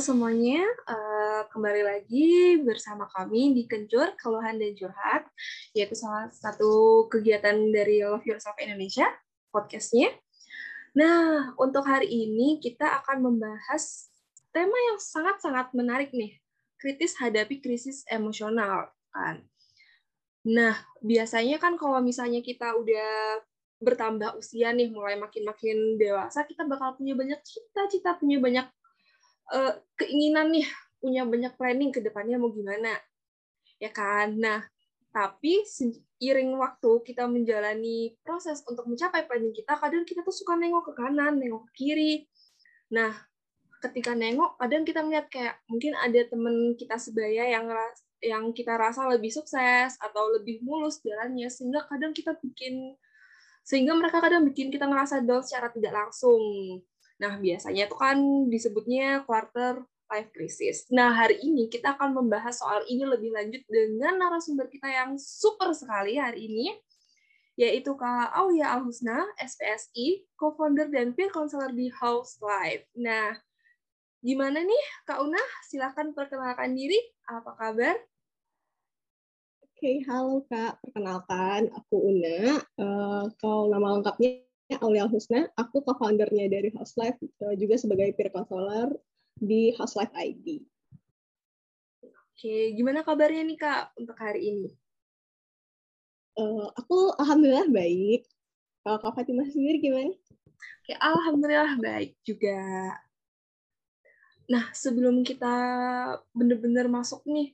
semuanya, uh, kembali lagi bersama kami di Kencur, Keluhan dan Curhat, yaitu salah satu kegiatan dari Love Yourself Indonesia, podcastnya. Nah, untuk hari ini kita akan membahas tema yang sangat-sangat menarik nih, kritis hadapi krisis emosional. kan. Nah, biasanya kan kalau misalnya kita udah bertambah usia nih, mulai makin-makin dewasa, kita bakal punya banyak cita-cita, punya banyak uh, keinginan nih punya banyak planning ke depannya mau gimana ya kan? Nah tapi seiring waktu kita menjalani proses untuk mencapai planning kita kadang kita tuh suka nengok ke kanan nengok ke kiri. Nah ketika nengok kadang kita melihat kayak mungkin ada temen kita sebaya yang yang kita rasa lebih sukses atau lebih mulus jalannya sehingga kadang kita bikin sehingga mereka kadang bikin kita ngerasa down secara tidak langsung Nah, biasanya itu kan disebutnya quarter life crisis. Nah, hari ini kita akan membahas soal ini lebih lanjut dengan narasumber kita yang super sekali hari ini, yaitu Kak Aulia Alhusna, SPSI, co-founder dan peer counselor di House Life. Nah, gimana nih Kak Una? Silahkan perkenalkan diri. Apa kabar? Oke, okay, halo Kak. Perkenalkan, aku Una. Uh, kalau nama lengkapnya Aulia Husna, aku co-foundernya dari House Life, eh, juga sebagai peer counselor di House Life ID. Oke, gimana kabarnya nih Kak untuk hari ini? Uh, aku alhamdulillah baik. Kalau Kak Fatimah sendiri gimana? Oke, alhamdulillah baik juga. Nah, sebelum kita benar-benar masuk nih,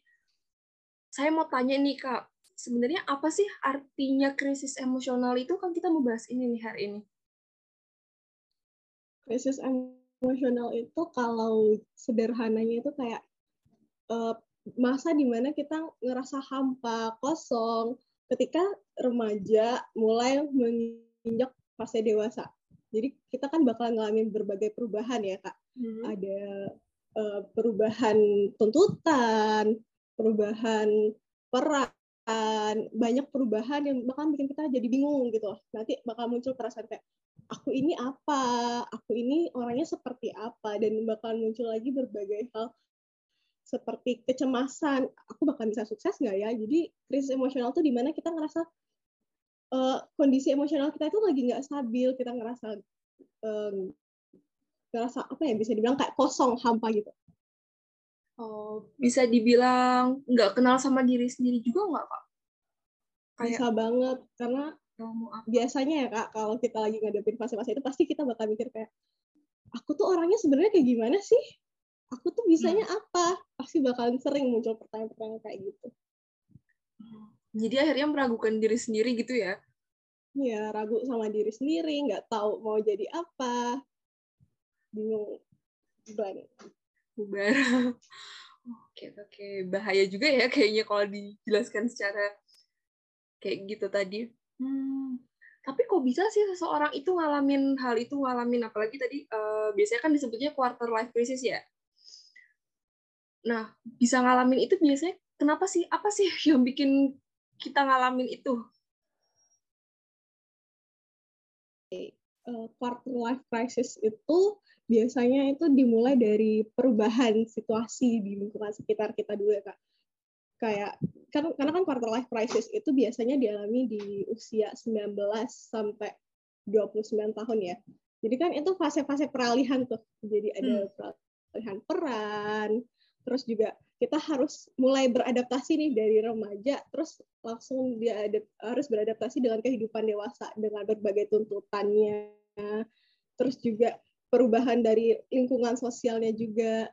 saya mau tanya nih Kak, sebenarnya apa sih artinya krisis emosional itu kan kita membahas ini nih hari ini. Krisis emosional itu kalau sederhananya itu kayak uh, masa di mana kita ngerasa hampa, kosong ketika remaja mulai menginjak fase dewasa. Jadi kita kan bakal ngalamin berbagai perubahan ya kak. Hmm. Ada uh, perubahan tuntutan, perubahan peran, banyak perubahan yang bakal bikin kita jadi bingung gitu Nanti bakal muncul perasaan kayak aku ini apa, aku ini orangnya seperti apa? Dan bakal muncul lagi berbagai hal seperti kecemasan, aku bakal bisa sukses nggak ya? Jadi krisis emosional tuh di mana kita ngerasa uh, kondisi emosional kita itu lagi nggak stabil, kita ngerasa um, ngerasa apa ya bisa dibilang kayak kosong, hampa gitu. Oh, bisa dibilang nggak kenal sama diri sendiri juga nggak kak? Kayak... Bisa banget karena biasanya ya kak kalau kita lagi ngadepin fase-fase itu pasti kita bakal mikir kayak aku tuh orangnya sebenarnya kayak gimana sih? Aku tuh bisanya hmm. apa? Pasti bakalan sering muncul pertanyaan-pertanyaan kayak gitu. Jadi akhirnya meragukan diri sendiri gitu ya? Iya, ragu sama diri sendiri, nggak tahu mau jadi apa, bingung, blank bubar. Oke, oke. Bahaya juga ya kayaknya kalau dijelaskan secara kayak gitu tadi. Hmm. Tapi kok bisa sih seseorang itu ngalamin hal itu ngalamin apalagi tadi uh, biasanya kan disebutnya quarter life crisis ya. Nah, bisa ngalamin itu biasanya kenapa sih? Apa sih yang bikin kita ngalamin itu? Uh, quarter life crisis itu biasanya itu dimulai dari perubahan situasi di lingkungan sekitar kita dulu ya kak. Kayak kan karena kan quarter life crisis itu biasanya dialami di usia 19 sampai 29 tahun ya. Jadi kan itu fase-fase peralihan tuh. Jadi ada hmm. peralihan peran terus juga kita harus mulai beradaptasi nih dari remaja terus langsung dia harus beradaptasi dengan kehidupan dewasa dengan berbagai tuntutannya. Terus juga perubahan dari lingkungan sosialnya juga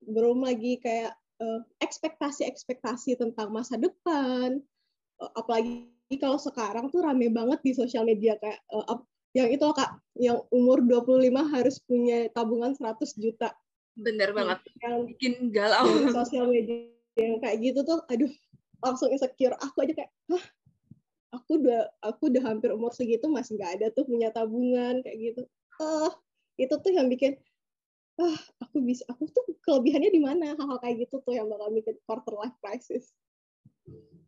belum lagi kayak uh, ekspektasi-ekspektasi tentang masa depan. Uh, apalagi kalau sekarang tuh rame banget di sosial media kayak uh, yang itu kak yang umur 25 harus punya tabungan 100 juta. Bener banget. yang bikin galau. sosial media yang kayak gitu tuh aduh langsung insecure. Aku aja kayak Hah, aku udah aku udah hampir umur segitu masih nggak ada tuh punya tabungan kayak gitu. Uh, itu tuh yang bikin ah aku bisa aku tuh kelebihannya di mana? Hal-hal kayak gitu tuh yang bakal bikin quarter life crisis.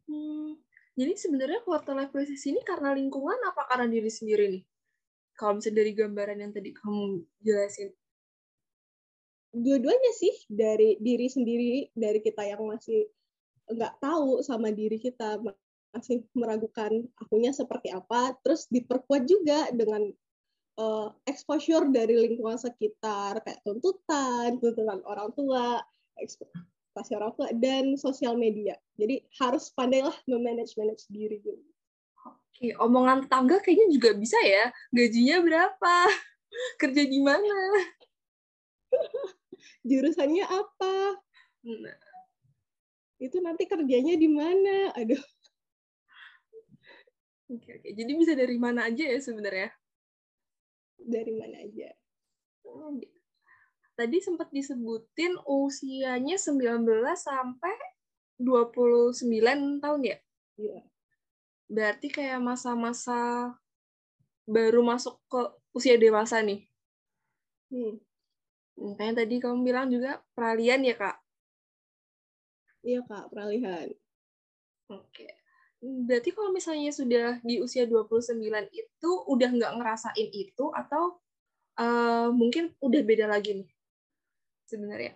Hmm, jadi sebenarnya quarter life crisis ini karena lingkungan apa karena diri sendiri nih? Kalau misalnya dari gambaran yang tadi kamu jelasin. Dua-duanya sih dari diri sendiri dari kita yang masih nggak tahu sama diri kita masih meragukan akunya seperti apa terus diperkuat juga dengan uh, exposure dari lingkungan sekitar kayak tuntutan tuntutan orang tua ekspektasi orang tua dan sosial media jadi harus pandailah memanage manage diri gitu Oke, omongan tetangga kayaknya juga bisa ya. Gajinya berapa? Kerja di mana? Jurusannya apa? Nah. Itu nanti kerjanya di mana? Aduh. Oke, oke. Jadi bisa dari mana aja ya sebenarnya? Dari mana aja. Oh, gitu. Tadi sempat disebutin usianya 19 sampai 29 tahun ya? Iya berarti kayak masa-masa baru masuk ke usia dewasa nih. Hmm. Makanya tadi kamu bilang juga peralihan ya, Kak? Iya, Kak, peralihan. Oke. Berarti kalau misalnya sudah di usia 29 itu udah nggak ngerasain itu atau uh, mungkin udah beda lagi nih sebenarnya?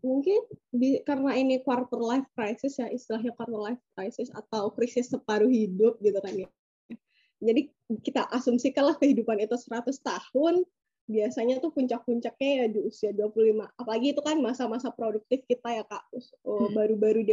mungkin di, karena ini quarter life crisis ya istilahnya quarter life crisis atau krisis separuh hidup gitu kan ya. Jadi kita asumsikanlah kehidupan itu 100 tahun, biasanya tuh puncak-puncaknya ya di usia 25. Apalagi itu kan masa-masa produktif kita ya Kak. Oh, hmm. Baru-baru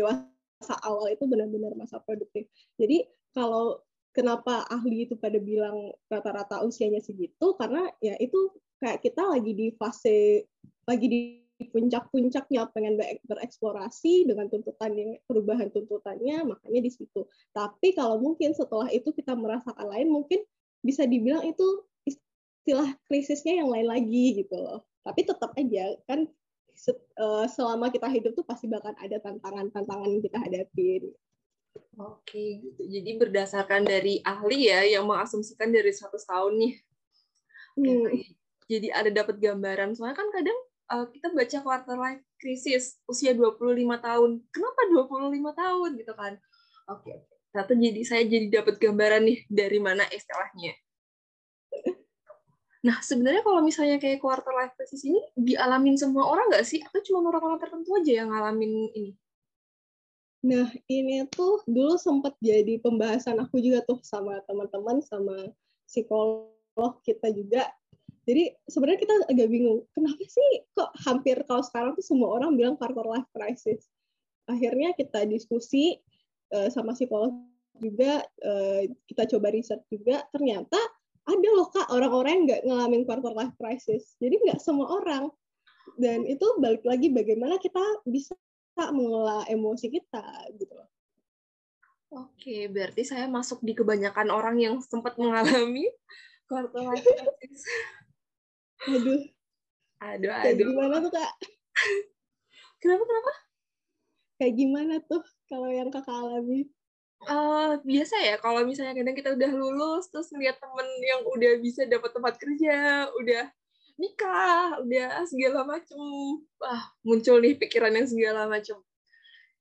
dewasa awal itu benar-benar masa produktif. Jadi kalau kenapa ahli itu pada bilang rata-rata usianya segitu karena ya itu kayak kita lagi di fase lagi di puncak-puncaknya pengen bereksplorasi dengan tuntutannya perubahan tuntutannya makanya di situ tapi kalau mungkin setelah itu kita merasakan lain mungkin bisa dibilang itu istilah krisisnya yang lain lagi gitu loh tapi tetap aja kan selama kita hidup tuh pasti bakal ada tantangan-tantangan yang kita hadapin Oke, gitu. Jadi berdasarkan dari ahli ya yang mengasumsikan dari 100 tahun nih. Hmm. Jadi ada dapat gambaran. Soalnya kan kadang uh, kita baca quarter life crisis usia 25 tahun. Kenapa 25 tahun gitu kan? Oke, okay, Satu jadi saya jadi dapat gambaran nih dari mana istilahnya. Nah, sebenarnya kalau misalnya kayak quarter life crisis ini dialamin semua orang nggak sih? Atau cuma orang-orang tertentu aja yang ngalamin ini? Nah, ini tuh dulu sempat jadi pembahasan aku juga tuh sama teman-teman, sama psikolog kita juga jadi sebenarnya kita agak bingung, kenapa sih kok hampir kalau sekarang tuh semua orang bilang quarter life crisis. Akhirnya kita diskusi uh, sama psikolog juga, uh, kita coba riset juga, ternyata ada loh kak orang-orang yang nggak ngalamin quarter life crisis. Jadi nggak semua orang. Dan itu balik lagi bagaimana kita bisa mengelola emosi kita gitu loh. Oke, berarti saya masuk di kebanyakan orang yang sempat mengalami quarter life crisis. Aduh. Aduh, aduh. Kayak gimana tuh, Kak? kenapa, kenapa? Kayak gimana tuh kalau yang kakak alami? Uh, biasa ya, kalau misalnya kadang kita udah lulus, terus lihat temen yang udah bisa dapat tempat kerja, udah nikah, udah segala macem. Wah, muncul nih pikiran yang segala macem.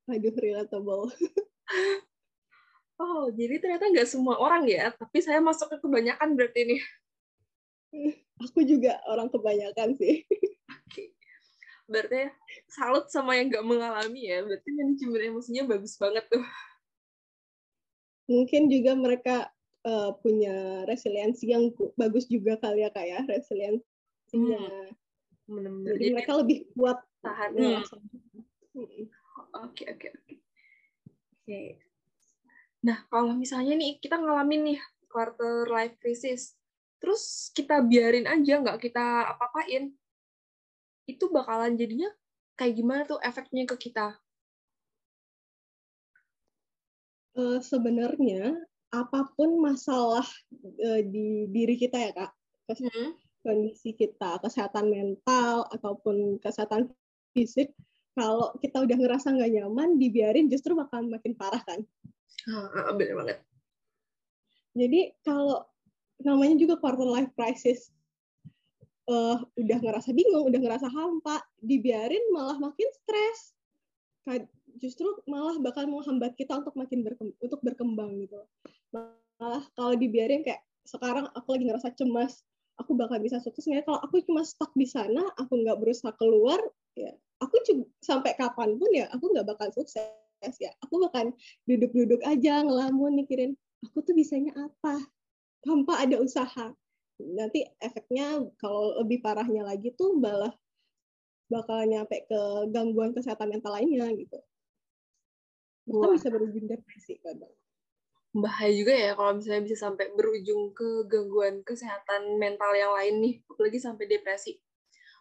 Aduh, relatable. oh, jadi ternyata nggak semua orang ya, tapi saya masuk ke kebanyakan berarti nih. Aku juga orang kebanyakan sih. Oke. Berarti salut sama yang nggak mengalami ya. Berarti manajemen emosinya bagus banget tuh. Mungkin juga mereka uh, punya resiliensi yang bagus juga kali ya kak ya resiliensinya. Hmm. Benar-benar. Jadi, Jadi mereka lebih kuat tahan. Hmm. Oke oke oke. Oke. Nah kalau misalnya nih kita ngalamin nih quarter life crisis, terus kita biarin aja nggak kita apa-apain itu bakalan jadinya kayak gimana tuh efeknya ke kita uh, sebenarnya apa pun masalah uh, di diri kita ya kak hmm. kondisi kita kesehatan mental ataupun kesehatan fisik kalau kita udah ngerasa nggak nyaman dibiarin justru bakal makin parah kan ah, bener banget jadi kalau namanya juga quarter life crisis uh, udah ngerasa bingung, udah ngerasa hampa, dibiarin malah makin stres. Justru malah bakal menghambat kita untuk makin berkembang, untuk berkembang gitu. Malah kalau dibiarin kayak sekarang aku lagi ngerasa cemas, aku bakal bisa sukses nggak kalau aku cuma stuck di sana aku nggak berusaha keluar ya aku juga sampai kapan pun ya aku nggak bakal sukses ya. Aku bakal duduk-duduk aja ngelamun mikirin aku tuh bisanya apa? Tanpa ada usaha. Nanti efeknya kalau lebih parahnya lagi tuh malah bakal nyampe ke gangguan kesehatan mental lainnya gitu bahkan bisa berujung depresi kadang bahaya juga ya kalau misalnya bisa sampai berujung ke gangguan kesehatan mental yang lain nih, apalagi sampai depresi.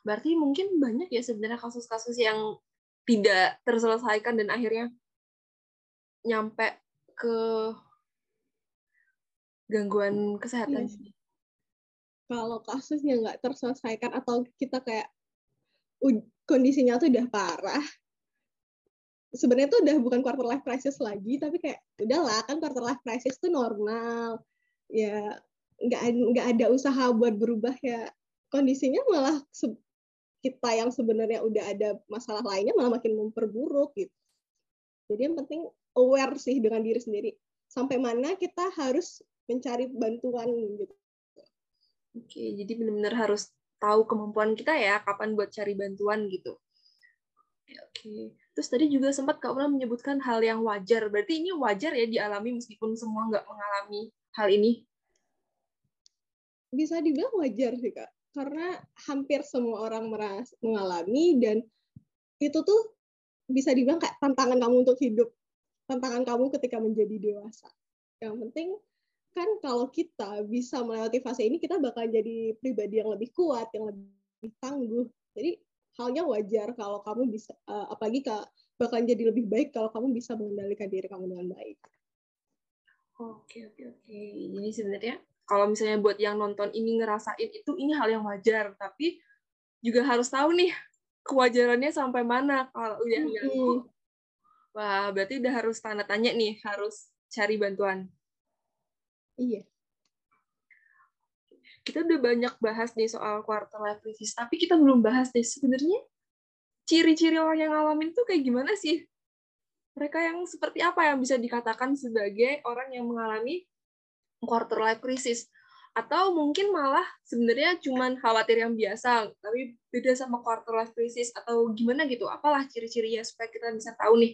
Berarti mungkin banyak ya sebenarnya kasus-kasus yang tidak terselesaikan dan akhirnya nyampe ke gangguan kesehatan. Iya. Kalau kasusnya nggak terselesaikan atau kita kayak kondisinya tuh udah parah, sebenarnya tuh udah bukan quarter life crisis lagi tapi kayak udahlah kan quarter life crisis tuh normal. Ya nggak nggak ada usaha buat berubah ya. Kondisinya malah kita yang sebenarnya udah ada masalah lainnya malah makin memperburuk gitu. Jadi yang penting aware sih dengan diri sendiri. Sampai mana kita harus mencari bantuan gitu. Oke jadi benar-benar harus tahu kemampuan kita ya kapan buat cari bantuan gitu. Oke Terus tadi juga sempat Kak Una menyebutkan hal yang wajar. Berarti ini wajar ya dialami meskipun semua nggak mengalami hal ini? Bisa dibilang wajar sih Kak. Karena hampir semua orang meras mengalami dan itu tuh bisa dibilang kayak tantangan kamu untuk hidup. Tantangan kamu ketika menjadi dewasa. Yang penting kan kalau kita bisa melewati fase ini, kita bakal jadi pribadi yang lebih kuat, yang lebih tangguh. Jadi halnya wajar kalau kamu bisa uh, apalagi kak bakal jadi lebih baik kalau kamu bisa mengendalikan diri kamu dengan baik. Oke oke oke. Jadi sebenarnya kalau misalnya buat yang nonton ini ngerasain itu ini hal yang wajar, tapi juga harus tahu nih kewajarannya sampai mana kalau udah hmm. Wah, berarti udah harus tanda tanya nih, harus cari bantuan. Iya kita udah banyak bahas nih soal quarter life crisis, tapi kita belum bahas deh sebenarnya ciri-ciri orang yang ngalamin tuh kayak gimana sih? Mereka yang seperti apa yang bisa dikatakan sebagai orang yang mengalami quarter life crisis? Atau mungkin malah sebenarnya cuman khawatir yang biasa, tapi beda sama quarter life crisis atau gimana gitu? Apalah ciri-cirinya supaya kita bisa tahu nih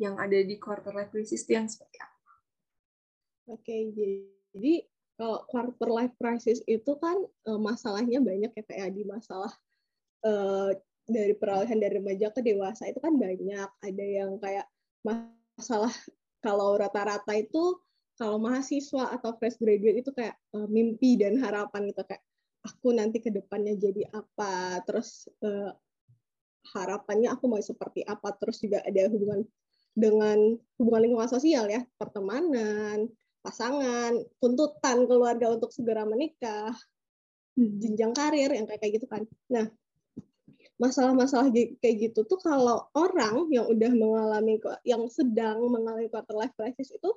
yang ada di quarter life crisis itu yang seperti apa? Oke, jadi kalau quarter life crisis itu kan uh, masalahnya banyak ya kayak di masalah uh, dari peralihan dari remaja ke dewasa itu kan banyak. Ada yang kayak masalah kalau rata-rata itu kalau mahasiswa atau fresh graduate itu kayak uh, mimpi dan harapan gitu kayak aku nanti ke depannya jadi apa? Terus uh, harapannya aku mau seperti apa? Terus juga ada hubungan dengan hubungan lingkungan sosial ya pertemanan pasangan, tuntutan keluarga untuk segera menikah, jenjang karir yang kayak gitu kan. Nah, masalah-masalah kayak gitu tuh kalau orang yang udah mengalami yang sedang mengalami quarter life crisis itu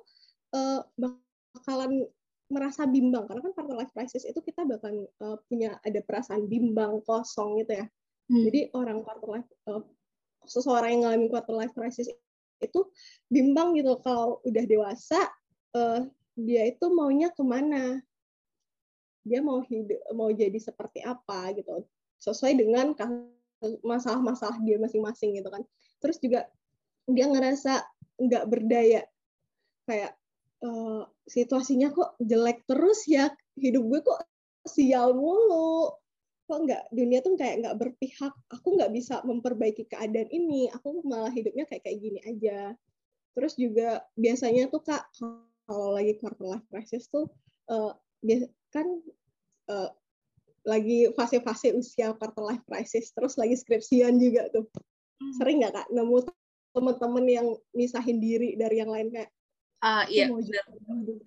uh, bakalan merasa bimbang karena kan quarter life crisis itu kita bahkan uh, punya ada perasaan bimbang kosong gitu ya. Hmm. Jadi orang quarter life uh, seseorang yang mengalami quarter life crisis itu bimbang gitu kalau udah dewasa uh, dia itu maunya ke mana? Dia mau hidup mau jadi seperti apa gitu. Sesuai dengan masalah-masalah dia masing-masing gitu kan. Terus juga dia ngerasa nggak berdaya. Kayak uh, situasinya kok jelek terus ya? Hidup gue kok sial mulu. Kok nggak dunia tuh kayak nggak berpihak. Aku nggak bisa memperbaiki keadaan ini. Aku malah hidupnya kayak kayak gini aja. Terus juga biasanya tuh kak kalau lagi quarter life crisis tuh uh, kan uh, lagi fase-fase usia quarter life crisis terus lagi skripsian juga tuh. Hmm. sering nggak kak nemu teman-teman yang misahin diri dari yang lain kayak ah uh, iya benar.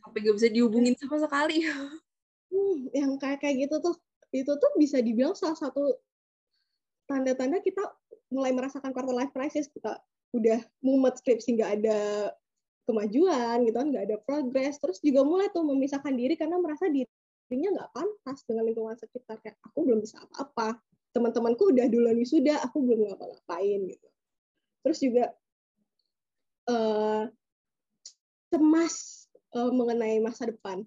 sampai gak bisa dihubungin sama sekali. Hmm, yang kayak kayak gitu tuh itu tuh bisa dibilang salah satu tanda-tanda kita mulai merasakan quarter life crisis kita udah mumet skripsi nggak ada kemajuan gitu kan nggak ada progres. Terus juga mulai tuh memisahkan diri karena merasa dirinya nggak pantas dengan lingkungan sekitar. Kayak aku belum bisa apa-apa. Teman-temanku udah duluan wisuda aku belum ngapa-ngapain gitu. Terus juga uh, cemas uh, mengenai masa depan.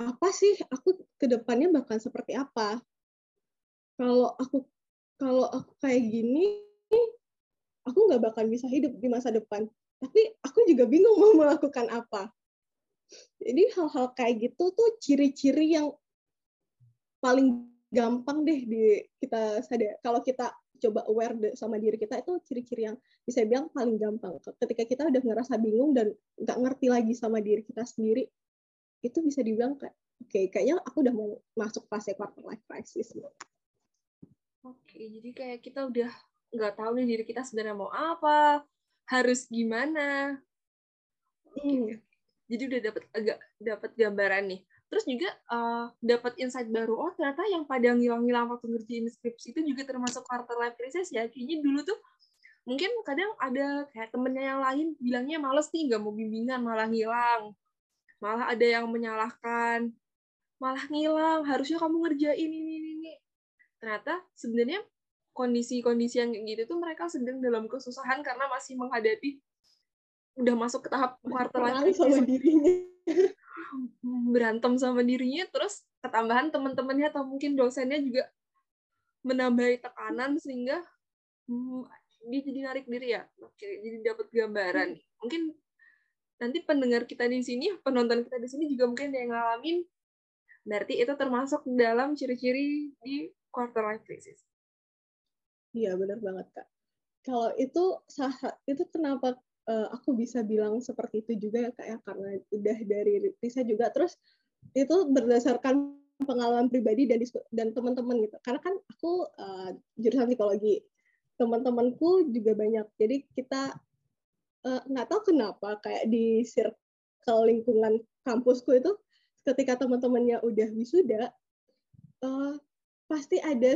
Apa sih? Aku ke depannya bakal seperti apa? Kalau aku kalau aku kayak gini aku nggak bakal bisa hidup di masa depan tapi aku juga bingung mau melakukan apa. Jadi hal-hal kayak gitu tuh ciri-ciri yang paling gampang deh di kita sadar. Kalau kita coba aware sama diri kita itu ciri-ciri yang bisa bilang paling gampang. Ketika kita udah ngerasa bingung dan nggak ngerti lagi sama diri kita sendiri itu bisa dibilang kayak oke okay, kayaknya aku udah mau masuk fase quarter life crisis. Oke jadi kayak kita udah nggak tahu nih diri kita sebenarnya mau apa harus gimana? Hmm. jadi udah dapat agak dapat gambaran nih. Terus juga uh, dapat insight baru oh ternyata yang pada ngilang-ngilang waktu ngerjain skripsi itu juga termasuk quarter life crisis ya. Kayaknya dulu tuh mungkin kadang ada kayak temennya yang lain bilangnya males nih nggak mau bimbingan malah ngilang. Malah ada yang menyalahkan. Malah ngilang harusnya kamu ngerjain ini ini ini. Ternyata sebenarnya kondisi-kondisi yang kayak gitu tuh mereka sedang dalam kesusahan karena masih menghadapi udah masuk ke tahap quarter life sama dirinya. Berantem sama dirinya terus ketambahan teman-temannya atau mungkin dosennya juga menambahi tekanan sehingga hmm, dia jadi narik diri ya. Oke jadi dapat gambaran. Mungkin nanti pendengar kita di sini, penonton kita di sini juga mungkin yang ngalamin, berarti itu termasuk dalam ciri-ciri di quarter life crisis. Iya, benar banget, Kak. Kalau itu itu kenapa uh, aku bisa bilang seperti itu juga ya, Kak, ya, karena udah dari riset juga, terus itu berdasarkan pengalaman pribadi dan dan teman-teman gitu. Karena kan aku uh, jurusan psikologi, teman-temanku juga banyak. Jadi kita Eh, nggak uh, tahu kenapa kayak di circle lingkungan kampusku itu ketika teman-temannya udah wisuda uh, pasti ada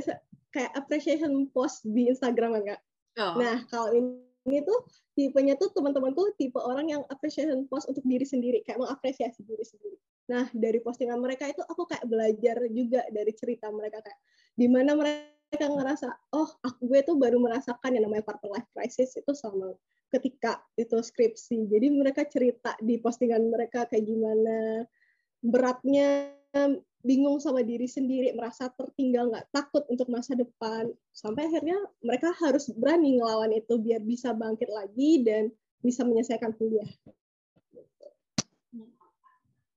kayak appreciation post di Instagram enggak? Oh. Nah kalau ini, ini tuh tipenya tuh teman-temanku tipe orang yang appreciation post untuk diri sendiri kayak mengapresiasi diri sendiri. Nah dari postingan mereka itu aku kayak belajar juga dari cerita mereka kayak di mana mereka ngerasa oh aku gue tuh baru merasakan yang namanya quarter life crisis itu sama ketika itu skripsi. Jadi mereka cerita di postingan mereka kayak gimana beratnya bingung sama diri sendiri, merasa tertinggal, nggak takut untuk masa depan. Sampai akhirnya mereka harus berani ngelawan itu biar bisa bangkit lagi dan bisa menyelesaikan kuliah.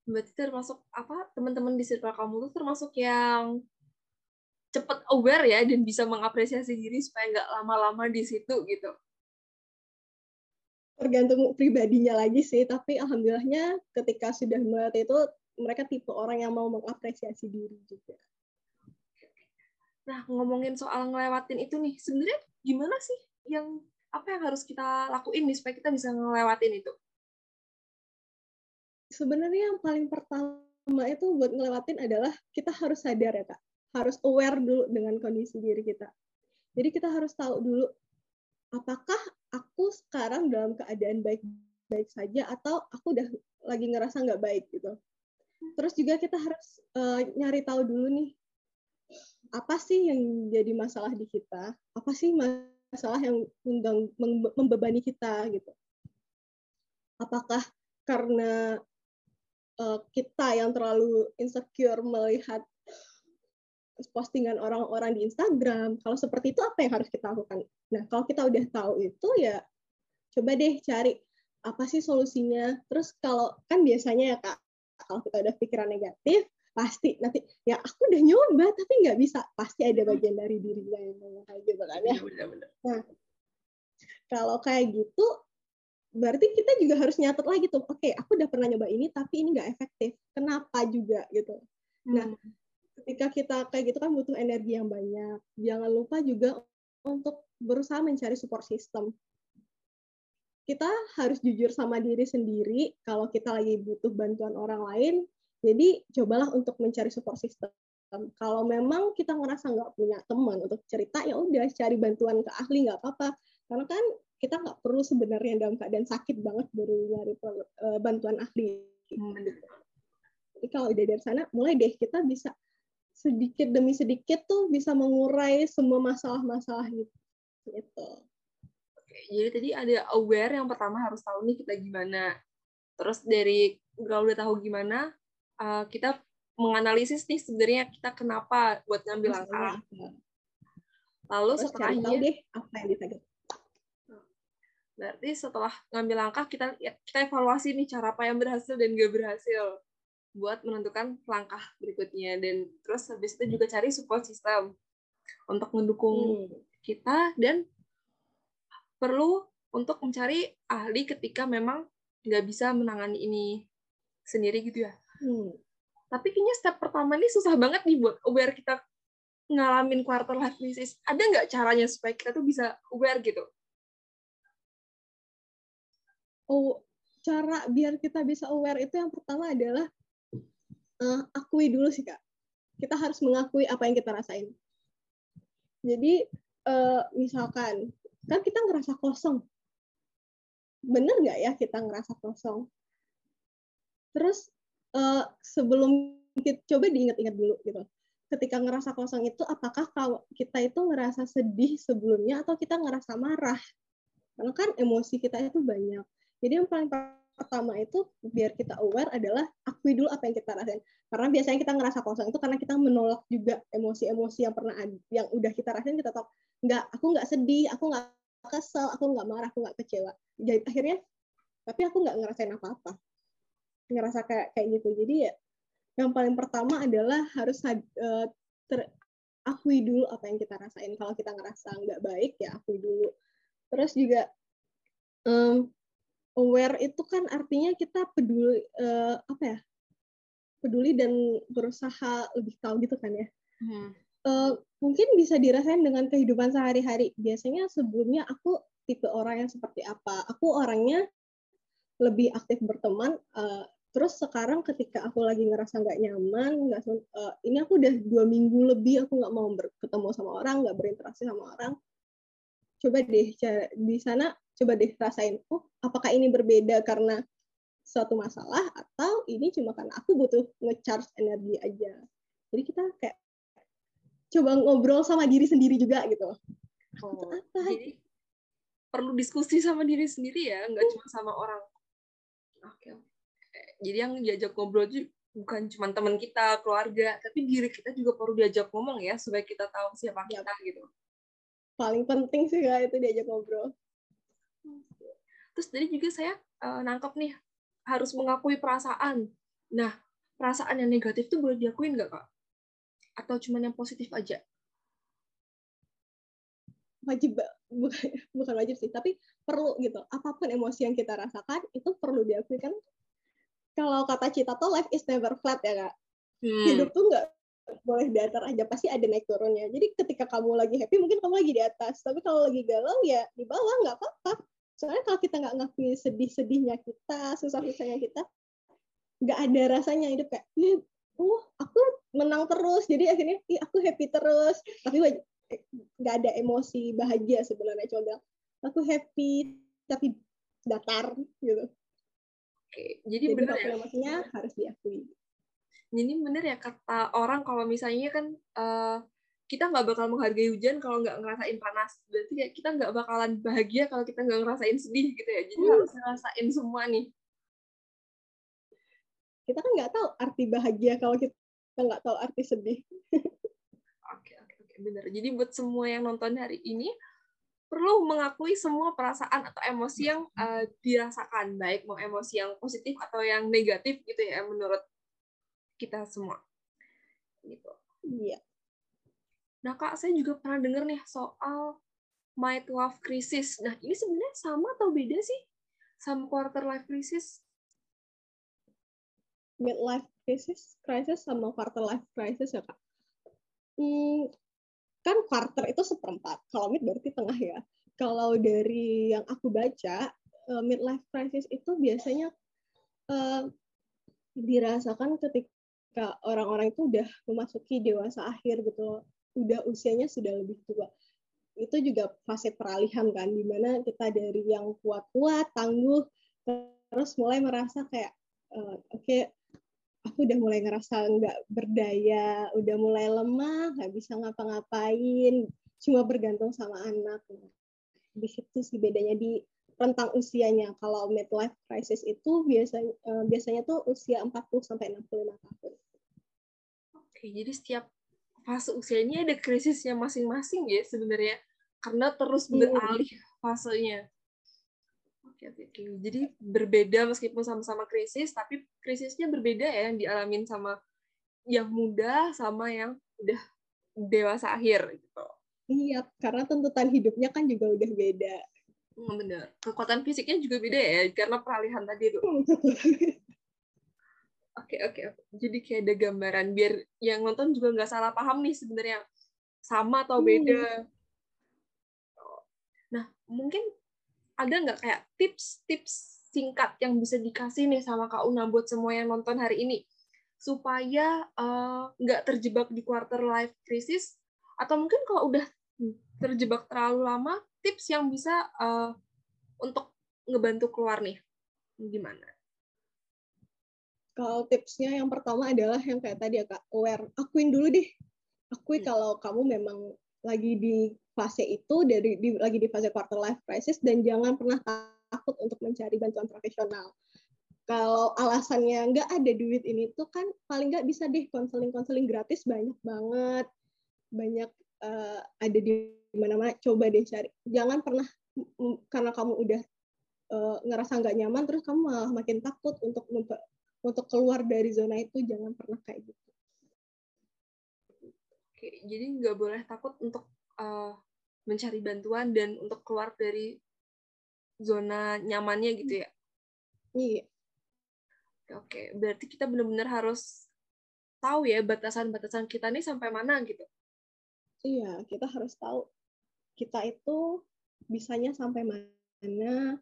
Berarti termasuk apa teman-teman di circle kamu tuh termasuk yang cepat aware ya dan bisa mengapresiasi diri supaya nggak lama-lama di situ gitu tergantung pribadinya lagi sih tapi alhamdulillahnya ketika sudah melihat itu mereka tipe orang yang mau mengapresiasi diri juga. Nah ngomongin soal ngelewatin itu nih sebenarnya gimana sih yang apa yang harus kita lakuin nih supaya kita bisa ngelewatin itu? Sebenarnya yang paling pertama itu buat ngelewatin adalah kita harus sadar ya kak. Harus aware dulu dengan kondisi diri kita. Jadi kita harus tahu dulu apakah aku sekarang dalam keadaan baik-baik saja atau aku udah lagi ngerasa nggak baik gitu. Terus juga kita harus uh, nyari tahu dulu nih apa sih yang jadi masalah di kita, apa sih masalah yang membebani kita gitu. Apakah karena uh, kita yang terlalu insecure melihat postingan orang-orang di Instagram. Kalau seperti itu apa yang harus kita lakukan? Nah, kalau kita udah tahu itu ya coba deh cari apa sih solusinya. Terus kalau kan biasanya ya Kak, kalau kita udah pikiran negatif, pasti nanti ya aku udah nyoba tapi nggak bisa. Pasti ada bagian dari dirinya yang ngomong kayak gitu kan ya. Nah, kalau kayak gitu berarti kita juga harus nyatet lagi tuh. Oke, okay, aku udah pernah nyoba ini tapi ini nggak efektif. Kenapa juga gitu. Nah, hmm ketika kita kayak gitu kan butuh energi yang banyak. Jangan lupa juga untuk berusaha mencari support system. Kita harus jujur sama diri sendiri kalau kita lagi butuh bantuan orang lain. Jadi cobalah untuk mencari support system. Kalau memang kita ngerasa nggak punya teman untuk cerita, ya udah cari bantuan ke ahli nggak apa-apa. Karena kan kita nggak perlu sebenarnya dalam keadaan sakit banget baru nyari eh, bantuan ahli. Jadi kalau udah dari sana, mulai deh kita bisa sedikit demi sedikit tuh bisa mengurai semua masalah-masalah gitu. gitu. Jadi tadi ada aware yang pertama harus tahu nih kita gimana. Terus dari kalau udah tahu gimana, uh, kita menganalisis nih sebenarnya kita kenapa buat ngambil langkah. Lalu Terus tahu setelahnya, deh apa yang bisa kita berarti setelah ngambil langkah kita kita evaluasi nih cara apa yang berhasil dan gak berhasil buat menentukan langkah berikutnya dan terus habis itu juga cari support system untuk mendukung Hmm. kita dan perlu untuk mencari ahli ketika memang nggak bisa menangani ini sendiri gitu ya. Hmm. Tapi kayaknya step pertama ini susah banget nih buat aware kita ngalamin quarter life crisis. Ada nggak caranya supaya kita tuh bisa aware gitu? oh cara biar kita bisa aware itu yang pertama adalah eh, akui dulu sih kak kita harus mengakui apa yang kita rasain jadi eh, misalkan kan kita ngerasa kosong. Bener nggak ya kita ngerasa kosong? Terus eh, sebelum kita coba diingat-ingat dulu gitu. Ketika ngerasa kosong itu apakah kita itu ngerasa sedih sebelumnya atau kita ngerasa marah? Karena kan emosi kita itu banyak. Jadi yang paling pertama itu biar kita aware adalah akui dulu apa yang kita rasain. Karena biasanya kita ngerasa kosong itu karena kita menolak juga emosi-emosi yang pernah ada, yang udah kita rasain kita tahu nggak aku nggak sedih, aku nggak kesel, aku nggak marah, aku nggak kecewa. Jadi akhirnya tapi aku nggak ngerasain apa-apa. Ngerasa kayak kayak gitu. Jadi ya yang paling pertama adalah harus uh, ter, akui dulu apa yang kita rasain. Kalau kita ngerasa nggak baik ya akui dulu. Terus juga um, aware itu kan artinya kita peduli uh, apa ya peduli dan berusaha lebih tahu gitu kan ya hmm. Uh, mungkin bisa dirasain dengan kehidupan sehari-hari. Biasanya sebelumnya aku tipe orang yang seperti apa? Aku orangnya lebih aktif berteman uh, terus sekarang ketika aku lagi ngerasa nggak nyaman nggak uh, ini aku udah dua minggu lebih aku nggak mau ketemu sama orang nggak berinteraksi sama orang. Coba deh di sana coba deh rasain oh apakah ini berbeda karena suatu masalah atau ini cuma karena aku butuh ngecharge energi aja? Jadi kita kayak coba ngobrol sama diri sendiri juga gitu oh, apa jadi perlu diskusi sama diri sendiri ya nggak cuma sama orang oke okay. jadi yang diajak ngobrol juga bukan cuma teman kita keluarga tapi diri kita juga perlu diajak ngomong ya supaya kita tahu siapa ya. kita gitu paling penting sih kak itu diajak ngobrol Terus tadi juga saya uh, nangkep nih harus mengakui perasaan. Nah, perasaan yang negatif itu boleh diakuin nggak kak? Atau cuma yang positif aja? Wajib, bukan, bukan wajib sih, tapi perlu gitu. Apa pun emosi yang kita rasakan itu perlu diakui kan. Kalau kata Cita tuh life is never flat ya kak. Hmm. Hidup tuh nggak boleh datar aja pasti ada naik turunnya. Jadi ketika kamu lagi happy mungkin kamu lagi di atas, tapi kalau lagi galau ya di bawah nggak apa-apa soalnya kalau kita nggak ngakui sedih-sedihnya kita susah-susahnya kita nggak ada rasanya hidup kayak oh aku menang terus jadi akhirnya ih aku happy terus tapi nggak ada emosi bahagia sebenarnya bilang aku happy tapi datar gitu oke jadi, jadi benar ya emosinya harus diakui jadi bener ya kata orang kalau misalnya kan uh, kita nggak bakal menghargai hujan kalau nggak ngerasain panas. Berarti ya kita nggak bakalan bahagia kalau kita nggak ngerasain sedih gitu ya. Jadi hmm. harus ngerasain semua nih. Kita kan nggak tahu arti bahagia kalau kita nggak tahu arti sedih. Oke, oke, oke, benar. Jadi buat semua yang nonton hari ini, perlu mengakui semua perasaan atau emosi yang uh, dirasakan, baik mau emosi yang positif atau yang negatif gitu ya, menurut kita semua. Gitu. Iya. Nah, Kak, saya juga pernah dengar nih soal life crisis. Nah, ini sebenarnya sama atau beda sih sama quarter life crisis? Midlife crisis, crisis sama quarter life crisis ya, Kak? Hmm, kan quarter itu seperempat. Kalau mid berarti tengah ya. Kalau dari yang aku baca, uh, midlife crisis itu biasanya uh, dirasakan ketika orang-orang itu udah memasuki dewasa akhir gitu udah usianya sudah lebih tua itu juga fase peralihan kan di mana kita dari yang kuat-kuat tangguh terus mulai merasa kayak uh, oke okay, aku udah mulai ngerasa nggak berdaya udah mulai lemah nggak bisa ngapa-ngapain cuma bergantung sama anak di situ sih bedanya di rentang usianya kalau midlife crisis itu biasanya uh, biasanya tuh usia 40 sampai 65 tahun Oke, jadi setiap fase usia ini ada krisisnya masing-masing ya sebenarnya karena terus Iya. beralih fasenya. Oke, oke, oke. Jadi berbeda meskipun sama-sama krisis, tapi krisisnya berbeda ya yang dialamin sama yang muda sama yang udah dewasa akhir gitu. Iya, karena tuntutan hidupnya kan juga udah beda. Hmm, bener. Kekuatan fisiknya juga beda ya karena peralihan tadi tuh. Oke, oke, oke. Jadi kayak ada gambaran biar yang nonton juga nggak salah paham nih sebenarnya sama atau Hmm. beda. Nah, mungkin ada nggak kayak tips-tips singkat yang bisa dikasih nih sama Kak Una buat semua yang nonton hari ini supaya eh, nggak terjebak di quarter life crisis atau mungkin kalau udah terjebak terlalu lama tips yang bisa eh, untuk ngebantu keluar nih gimana? Kalau tipsnya yang pertama adalah yang kayak tadi ya kak, aware. Akuin dulu deh. Akui Hmm. kalau kamu memang lagi di fase itu, dari di, lagi di fase quarter life crisis, dan jangan pernah takut untuk mencari bantuan profesional. Kalau alasannya nggak ada duit ini tuh kan paling nggak bisa deh konseling-konseling gratis banyak banget, banyak eh, ada di mana-mana. Coba deh cari. Jangan pernah karena kamu udah eh, ngerasa nggak nyaman, terus kamu malah makin takut untuk untuk keluar dari zona itu jangan pernah kayak gitu. Oke, jadi nggak boleh takut untuk eh, mencari bantuan dan untuk keluar dari zona nyamannya gitu ya. Iya, Oke, Oke, berarti kita benar-benar harus tahu ya batasan-batasan kita nih sampai mana gitu. iya kita harus tahu kita itu bisanya sampai mana,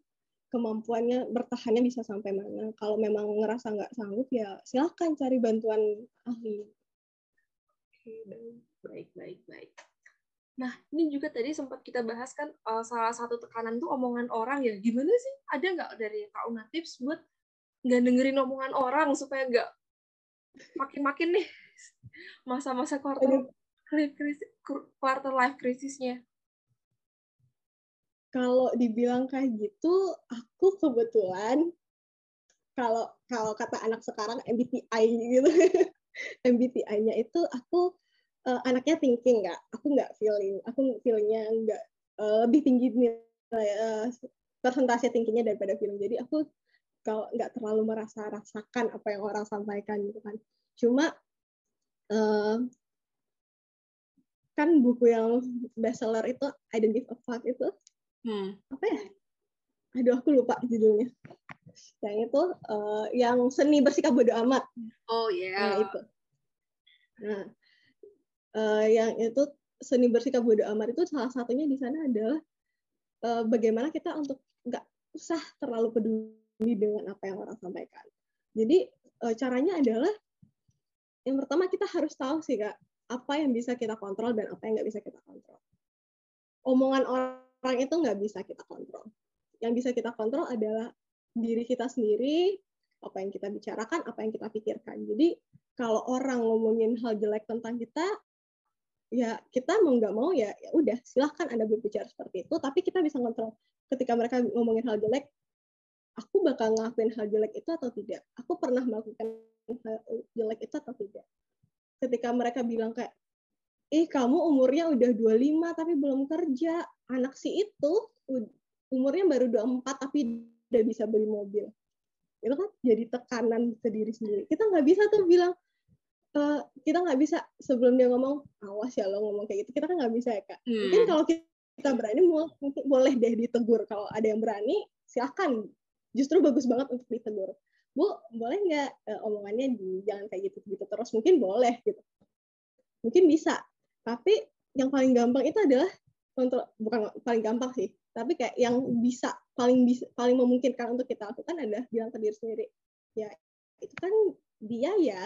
kemampuannya bertahannya bisa sampai mana. Kalau memang ngerasa nggak sanggup ya silahkan cari bantuan ahli. Oke, baik, baik, baik, baik. Nah, ini juga tadi sempat kita bahas kan eh, salah satu tekanan tuh omongan orang ya. Gimana sih? Ada nggak dari Kak Una tips buat nggak dengerin omongan orang supaya nggak makin-makin nih masa-masa quarter quarter life krisisnya. Kalau dibilang kayak gitu, aku kebetulan kalau kalau kata anak sekarang MBTI gitu. MBTI-nya itu aku eh, anaknya thinking nggak, aku nggak feeling, aku feelingnya nggak eh, lebih tinggi nilai eh, persentase tingginya daripada feeling. Jadi aku kalau nggak terlalu merasa rasakan apa yang orang sampaikan gitu kan. Cuma eh, kan buku yang bestseller itu Identity of Fact itu Hmm. apa ya? Aduh aku lupa judulnya. Yang itu eh, yang seni bersikap bodo amat. Oh Nah, ya. itu. Nah, eh, yang itu seni bersikap bodo amat itu salah satunya di sana adalah eh, bagaimana kita untuk nggak usah terlalu peduli dengan apa yang orang sampaikan. Jadi eh, caranya adalah yang pertama kita harus tahu sih kak apa yang bisa kita kontrol dan apa yang nggak bisa kita kontrol. Omongan orang itu nggak bisa kita kontrol. Yang bisa kita kontrol adalah diri kita sendiri, apa yang kita bicarakan, apa yang kita pikirkan. Jadi kalau orang ngomongin hal jelek tentang kita, ya kita mau nggak mau ya, ya udah silahkan anda berbicara seperti itu. Tapi kita bisa kontrol ketika mereka ngomongin hal jelek, aku bakal ngelakuin hal jelek itu atau tidak. Aku pernah melakukan hal jelek itu atau tidak. Ketika mereka bilang kayak, eh kamu umurnya udah 25 tapi belum kerja. Anak si itu umurnya baru 24 tapi udah bisa beli mobil. Itu kan jadi tekanan ke diri sendiri. Kita nggak bisa tuh bilang, eh, kita nggak bisa sebelum dia ngomong, awas ya lo ngomong kayak gitu. Kita kan nggak bisa ya kak. Mungkin Hmm. kalau kita berani mungkin boleh deh ditegur. Kalau ada yang berani, silahkan. Justru bagus banget untuk ditegur. Bu, boleh nggak eh, omongannya di, jangan kayak gitu-gitu terus? Mungkin boleh gitu. Mungkin bisa. Tapi yang paling gampang itu adalah kontrol, bukan paling gampang sih, tapi kayak yang bisa paling bisa paling memungkinkan untuk kita lakukan adalah bilang ke diri sendiri. Ya, itu kan dia ya.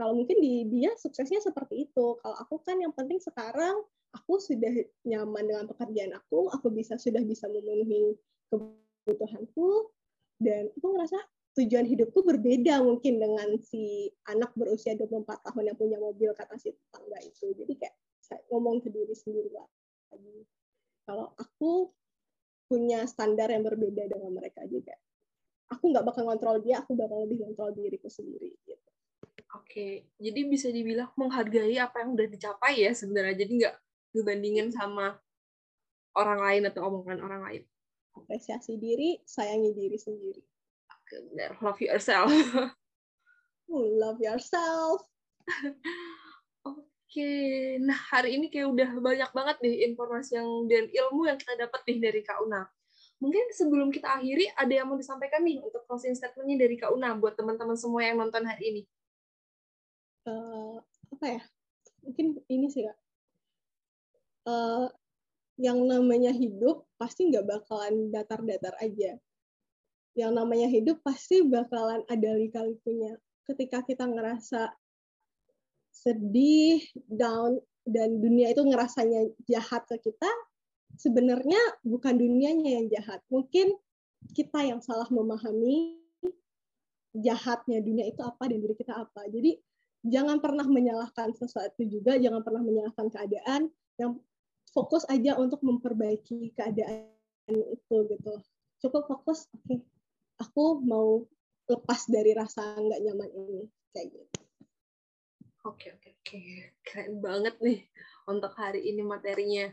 Kalau mungkin di dia suksesnya seperti itu. Kalau aku kan yang penting sekarang aku sudah nyaman dengan pekerjaan aku, aku bisa sudah bisa memenuhi kebutuhanku dan aku ngerasa tujuan hidupku berbeda mungkin dengan si anak berusia 24 tahun yang punya mobil kata si tetangga itu. Jadi kayak saya ngomong ke diri sendiri lagi. Kalau aku punya standar yang berbeda dengan mereka juga. Aku nggak bakal ngontrol dia, aku bakal lebih ngontrol diriku sendiri. Gitu. Oke, jadi bisa dibilang menghargai apa yang udah dicapai ya sebenarnya. Jadi nggak dibandingin sama orang lain atau omongan orang lain. Apresiasi diri, sayangi diri sendiri. Oke, benar. Love yourself. Love yourself. Oke, nah hari ini kayak udah banyak banget deh informasi yang dan ilmu yang kita dapat nih dari Kak Una. Mungkin sebelum kita akhiri, ada yang mau disampaikan nih untuk closing statementnya dari Kak Una buat teman-teman semua yang nonton hari ini. Uh, apa ya? Mungkin ini sih kak. Uh, yang namanya hidup pasti nggak bakalan datar-datar aja. Yang namanya hidup pasti bakalan ada lika-likunya. Ketika kita ngerasa sedih, down, dan dunia itu ngerasanya jahat ke kita, sebenarnya bukan dunianya yang jahat. Mungkin kita yang salah memahami jahatnya dunia itu apa dan diri kita apa. Jadi jangan pernah menyalahkan sesuatu juga, jangan pernah menyalahkan keadaan. Yang fokus aja untuk memperbaiki keadaan itu gitu. Cukup fokus oke. Okay, aku mau lepas dari rasa nggak nyaman ini kayak gitu. Oke oke oke. Keren banget nih untuk hari ini materinya.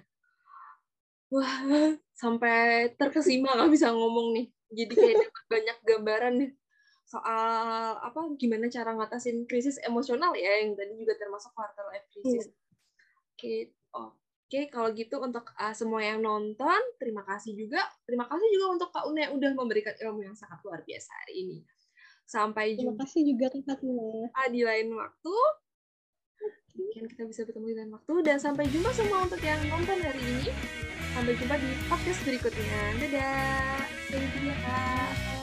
Wah sampai terkesima nggak bisa ngomong nih. Jadi kayak banyak gambaran nih soal apa gimana cara ngatasin krisis emosional ya yang tadi juga termasuk quarter life crisis. Hmm. Oke, okay. oh Oke, kalau gitu untuk uh, semua yang nonton, terima kasih juga. Terima kasih juga untuk Kak Una yang udah memberikan ilmu yang sangat luar biasa hari ini. Sampai jumpa. Terima kasih juga Kak Una. Ah, di lain waktu. Mungkin kita bisa bertemu di lain waktu. Dan sampai jumpa semua untuk yang nonton hari ini. Sampai jumpa di podcast berikutnya. Dadah. Thank you, Kak.